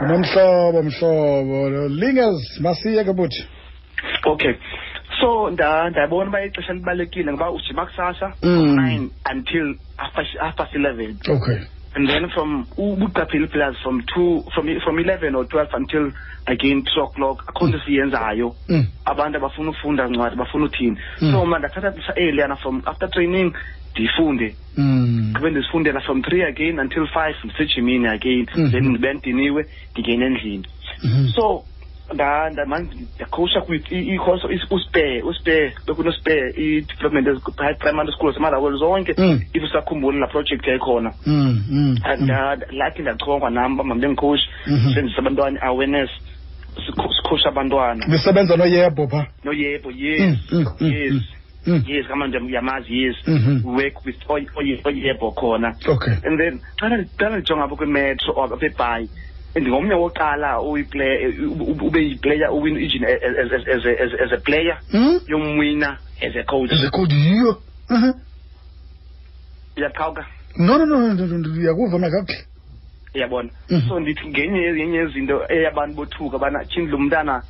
unomhlobo mhlobo. Lingers masiye ke buthi okay. So nda ndabona uba ixesha libalulekile ngoba ujima kusasa Mm. nine until half past- half past eleven. Okay and then from ubuqapheli plus from two from from eleven or twelve until again two o'clock akho nto siyenzayo Mm. abantu abafuna ufunda ncwadi bafuna uthini Mm. so mna ndathatha eliyana from after training ndifunde Mm. kube ndizifundela from three again until five ndisejimini again Mhm. then ndibe ndiniwe ndingene endlini Mhm. so nda nda manje ndiyakhowusha ikhoso uspare uspare bekunospare i-development ezi- primary school semalawelo zonke Mm. if usakhumbula laa project yayikhona Mm. Mm. nda lathi ndachongwa nam uba mambe ngikhoshi Mhm. senzisa abantwana i-awareness sikho- sikhosha abantwana nisebenza noyebo phaa noyebo Mm, yes mm, mm, yes mm, mm. yes kamanje yamazi yes Mhm. work with oy- oy- oyebo khona okay and then xana xana ndijonga apha kwimetro or apha ebhayi ndingomnye woqala ube yiplayer uwin ijini as, as, as, a- as, as a player yomwina as a coach. Yiyo. Mhm. uyaqhawuka? No no no ndiyakuva nakakuhle uyabona. Mhm. so ndithi ngenye yenye yezinto eyabantu bothuka bana tyhini lo mntana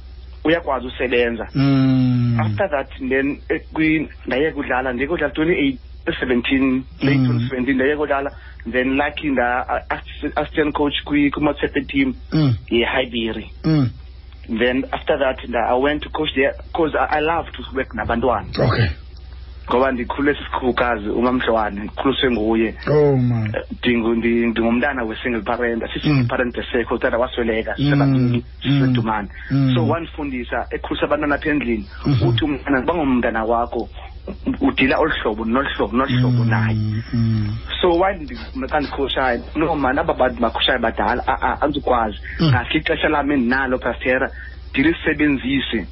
uyakwazi usebenza. Mm. after that then eh, kwi- ndayeka udlala ndiyeka udlala twenty eight seventeen late Mm. twenty seventeen ndaye kodlala then lucky nda-assistant coach kwi- kwi-matsepe team Mm. yehighbury Mm. then after that nda i went to coach there because I, i love to work nabantwana okay ngoba ndikhule sisikhukazi umamhlwane ndikhuliswe nguye oh man Eh, ndingu- ndingumntana we-single parent asi-single Mm. parent besekho utata wasweleka Mm. sisebabini sisedumane Mm. so wandifundisa ekhulisa abantwana apha endlini Mhm. uthi umntana bangumntana wakho udila olu hlobo nolu hlobo nolu hlobo naye Mm, mm. so while ndi- xa ndikhoshayo no mani aba bantu bakhoshayo badala a- a- andikwazi Mm. ngaske ixesha lam endinalo pastera ndilisebenzise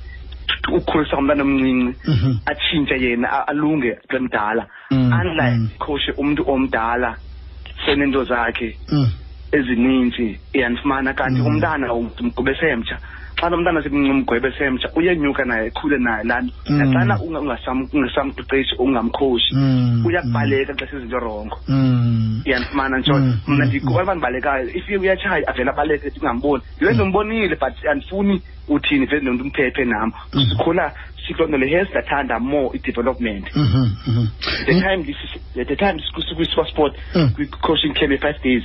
ukhulisa umntana omncinci Mhm. atshintshe yena a- alunge xa mdala Mm, unlike mm. khoshe umntu omdala senento zakhe Mm. ezininzi iyandifumana kanti Mm. umntana umgube semtsha xa lo mntana semgwebe semtsha uyenyuka naye ekhule naye laa nto naxana unga- ungasam- ungasamqeqeshi ungamkhoshi. Mm. uyakubaleka xa sezinto rongo. Iyandifumana Mm, mna mm, ndikuba bandibalekayo if uyatshaya avele abaleke ndingamboni ndibe ndimbonile but andifuni uthini vele ndimphephe nam. Mm. sikhula siklonto le hes ndathanda more i-development. Mhm, mhm. the time the time sikwi-super sport Mm. kwi-coaching camp ye-five days.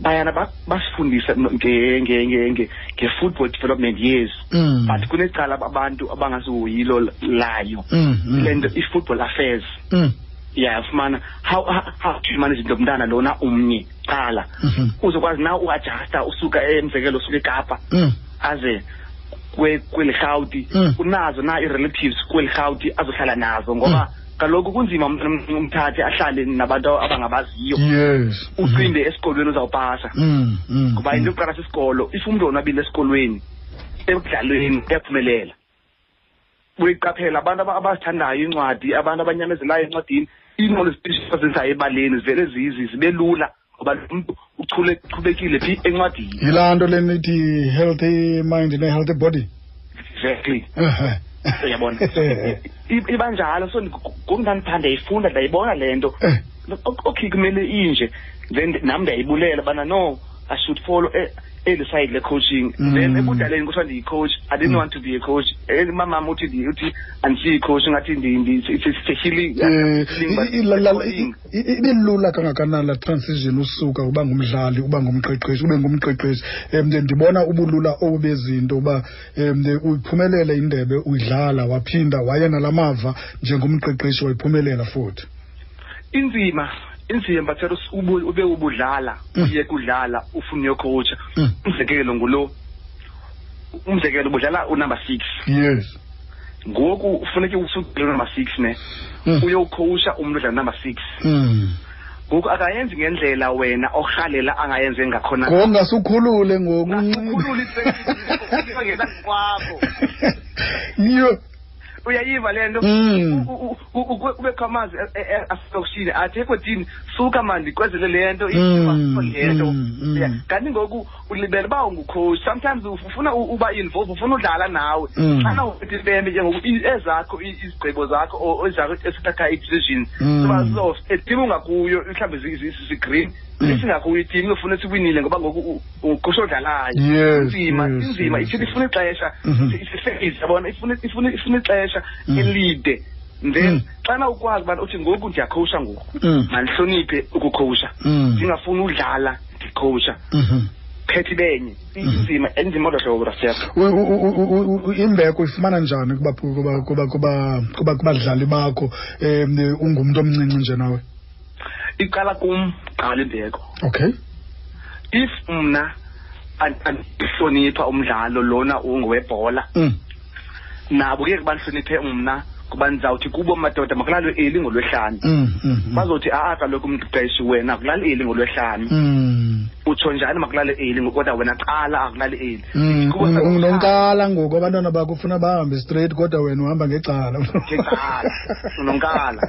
Bayana ba- basifundisa no- nge- nge- nge- nge- nge-football development years Mm. but kunecala abantu abangazihoyilo layo Mm, mm. le nto i-football affairs Mm. yafumana how how- to manage into mntana lona umnye qala Mhm. uzokwazi na uadjusta usuka emzekelo usuka ekapa Mm. aze kwe- kweli rhawuti Mm. unazo na i-relatives kweli rhawuti azohlala nazo ngoba kaloku kunzima umthathe ahlale nabantu abangabaziyo. Yes. Ucinde esikolweni uzawupasa. Mm, mm, ngoba into yokuqala sisikolo if umntu onwabile esikolweni ekudlalweni uyaphumelela. Uyiqaphela abantu aba- abazithandayo iincwadi abantu abanyamezelayo encwadini iinqolo zizenzayo ebaleni zivele zizi zibe lula ngoba lo mntu uchule- uchubekile phi encwadini. Yilaa nto le nithi healthy mind ne-healthy body? Exactly. Uyabona? I- iba njalo so ngokundandipha ndiyayifunda ndiyayibona le nto. Eh, Ok- okay kumele inje. Then nam ndiyayibulela bana no i should follow e- eli side le-coaching Mm. then ebudaleni kuthiwa ndiyi-coach i didn't Mm. want to be a coach. Eh, mamam uthi uthi andisiyi-coach ngathi eh, la- la- ibe lula kangakanani la transition usuka uba ngumdlali uba ngumqeqeshi ube ngumqeqeshi. Um ndibona ubulula obu bezinto uba um uyiphumelele indebe uyidlala waphinda waye nala mava njengomqeqeshi wayiphumelela futhi. Inzima. Inzima ubu- ube ubudlala Mm. uye kudlala ufune uyokhowutsha Mm. umzekelo ngulo umzekelo ubudlala unumber six yes ngoku ufuneke usukele unumber six ne Mm. uyowukhowusha umntu odlala number six Mm. ngoku akayenzi ngendlela wena orhalela angayenze ngakhona ngongasukhulule ngoku ukhulula ngena kwakho yiyo uyayiva le nto Mm. U- u- u- u- kubekho amazwi e- e- aselokishini athi ekodini suka mandi kwezele le nto Mm, le nto mm, mm. Yeah. kanti ngoku ulibele uba ungucoach sometimes ufuna u- uba involved ufuna udlala nawe Mm. xana uthi impembe ke ngoku i- ezakho i- izigqibo zakho or ezakho esithatha ii-decisions Mm. soba so etimu ungakuyo mhlawumbi zi- zi- zigreen Mm. esingakuyo itimu iyofuna siwinile ngoba ngoku u- ucoach odlalayo Yes, inzima yes, inzima yes, ithi yes. ifuna ixesha Mhm. isifeyisi yabona ifuna ifuna ifuna ixesha Mm. elide then Mm. xana ukwazi ubana uthi ngoku ndiyakhowusha ngoku Mm. mandihloniphe ukukhowusha ndingafuni udlala ndikhowusha Mhm. phethe ibenye inzima enzima odwa hlobo u- imbeko uyifumana njani kuba kuba kuba kuba kuba kubadlali bakho um ungumntu omncinci nje nawe iqala kum qala imbeko okay if mna an- andihlonipha umdlalo lona ungowebhola mm. Nabo ke bandihloniphe mna kuba ndizawuthi kubo madoda makulalo eli ngolwehlanu. Bazothi a-a bazothi aa kaloku umqeqeshi wena akulali eli ngolwehlanu. Mm. utsho njani makulale eli kodwa wena qala akulali eli. Mm, unonkala ngoku abantwana bakho ufuna bahambe straight kodwa wena uhamba ngecala. Ngecala. Unonkala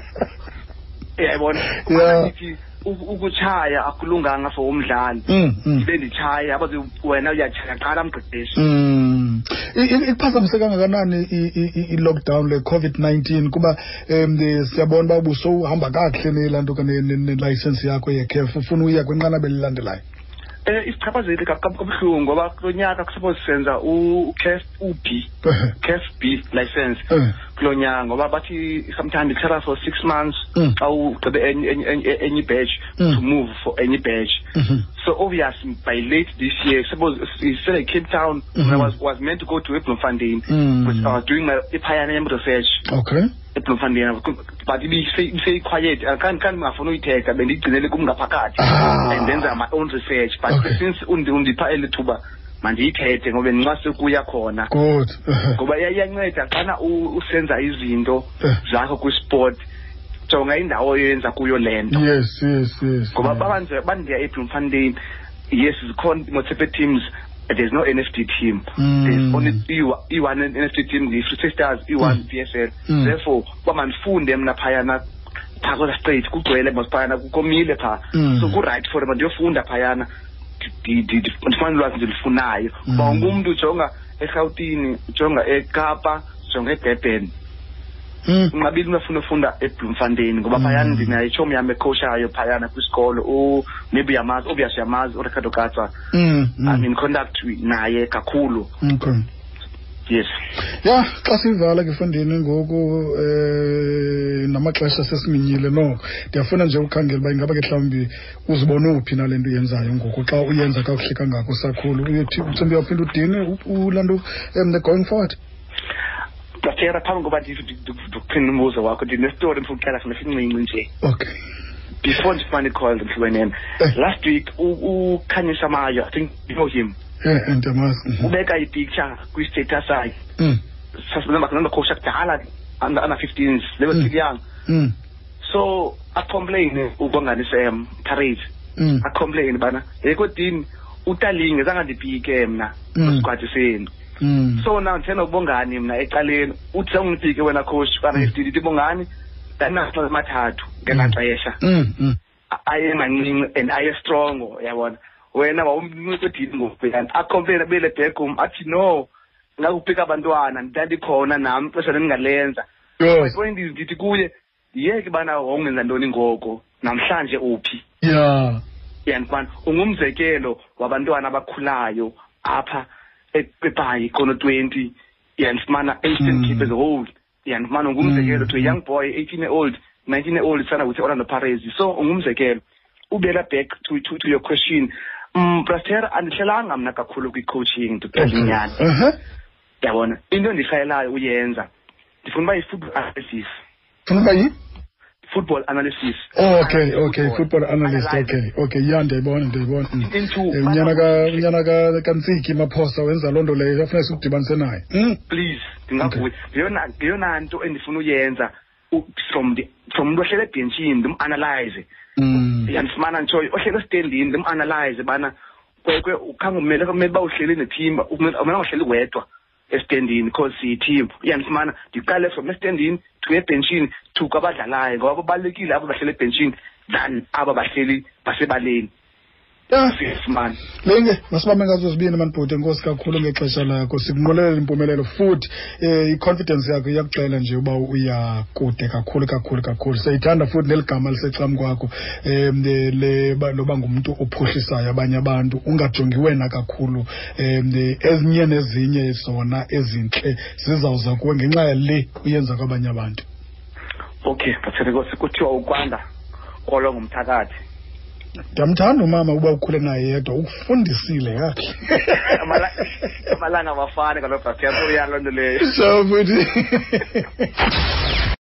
uyayibona Yeah. ndithi u- ukutshaya akulunganga for umdlali Mm, mm. ibe nditshaya abazi wena uyatshaya qala mqeqeshi Mm. I- i- Ikuphazamise kangakanani i- i- i- i-lockdown le COVID-19 kuba um siyabona uba ubusowuhamba kakuhle nelaa nto ke ne- ne- nelayisensi yakho yekef ufuna uya kwinqanaba elilandelayo um isichaphazeli kabuhlungu ngoba kulo nyaka kusuppose senza ucaf u-b caf b license Eh. kulo nyango bathi sometimes it for six months mm. xa ugqibe enye batch mm. to move for enye batch mm -hmm. so obvious by late this year suppose instead cape town mm -hmm. was, was meant to go to eblomfandeni mm. was uh, doing iphayana yam research okay eblomfandeni but ibiseyiquiet kanti uh, ngingafuni uyithetha bendigcinele kumngaphakathi ah. and ndenza my own research but okay. since undipha eli thuba mandiyithethe ngoba nxa sekuya khona good ngoba iya- iyanceda xana u- usenza izinto Eh. zakho kwisport jonga indawo oyenza kuyo le nto yes yes yes ngoba yeah. babanje bandiya eBloemfontein yes zikhona motepe teams there's no NFD team Mm. there's only i- i-one NFD team the Free State Stars i-one Mm. PSL Mm. therefore uba mandifunde mna phayana phaa kwela straight kugcwele mos phayana kukomile phaa Mm. so ku-right for mna ndiyofunda phayana Ndi- ndi- ndi- ndifumane ulwazi ndilifunayo Mm. uba wonke umntu ujonga erhawutini ujonga ekapa ujonga edurban Mm. unqabile umntu afuna ufunda ebloemfontein ngoba Mm. phayana ndinayo itshomi yam ekhoshayo phayana kwisikolo u maybe uyamazi obvious uyamazi uricardo katsa Mm, mm. i'm in contact naye kakhulu okay yes. Ya xa sivala ke fondini ngoku um namaxesha sesiminyile noko ndiyafuna nje ukhangela uba ingaba ke mhlawumbi uzibone uphi nale nto uyenzayo ngoku xa uyenza kakuhle kangako sakhulu. Uyothi mtsimbi uyawuphinda udine ulaa nto um going forward. Datera phambi koba ndikuphinda umbuzo wakho ndinestori ndifuna ukuxela sincinci nje. Okay before ndifumane icall Eh. last week ukhanyisa mayo i think you know him um ndiyamazi Mhm. ubeka ipicture kwi-status sakhe Mm, sasibandakhosha kudala under under 15s they were Mm. still young mm, so acomplain ubongani sam parade mm, acomplain bana yekodini utalinge zange ndipike mna Mm. kwisigwadi senu. Mm. so now ndithena ubongani mna ecaleni uthi sangundipike wena coach kana Mm. ndithi bongani ndanaxesha amathathu ngelaa xesha Mm, mm. A- aye mancinci and aye strong yabona wena wawumncedini ngokubhekana acomplain abele back home athi no ngakupika abantwana ndandikhona nam ixesha ndingalenza Yes. point is ndithi kuye yeke bana wawungenza ntoni ngoko? Namhlanje uphi? Ya. Yandifana ungumzekelo wabantwana abakhulayo apha e- eBhayi kono 20 yandifumana Eastern. Cape as a whole. Yandifumana ungumzekelo Mm. to a young boy 18 year old 19 year old sana with Orlando Pirates. So ungumzekelo. Ubela back to, to, to your question. Um Praster andihlelanga mna kakhulu kwi-coaching ndikuxela inyani Uh-huh. yabona into endihlayelayo uyenza ndifuna uba yi-football analysis funa uba yi football analysis Oh, okay okay Football. football analyst Analyze. okay okay ya ndiyayibona ndiyayibona Mm. Into- Eh, unyana ka unyana ka kantsiki maphosa wenza loo nto leyo afuneka sikudibanise naye Mm. please ndingavuya ngeyona ngeyona nto endifuna uyenza u- from the from umntu ohlele ebhentshini ndim-analyze Mm. yandifumana ntshoyo ohlele estendini ndim-analyze bana kwekwe ukhange umele kumele uba uhleli neteam umele uhleli wedwa esitendini because siyi-team uyandifumana ndiqale from esitendini to ebhentshini to kwabadlalayo ngoba babalulekile abo bahleli ebhentshini than aba bahleli basebaleni. Ya man lenge masibambe ngazo zibini manibhuti enkosi kakhulu ngexesha lakho. Sikunqwelela impumelelo futhi um i-confidence yakho iyakuxela nje uba uyakude kakhulu kakhulu kakhulu. Siyayithanda futhi neli gama lisecam kwakho um loba ngumntu ophuhlisayo abanye abantu ungajongi wena kakhulu um ezinye nezinye zona ezintle zizawuza kuwe ngenxa yale uyenza kwabanye abantu. Okay bathethenkosi kuthiwa ukwanda kolwa ngumthakathi ndiyamthanda umama uba ukhule naye yedwa ukufundisile yakhe. Amala- amalanga abafani kaloku bratiyasuyalo nto leyo. So futhi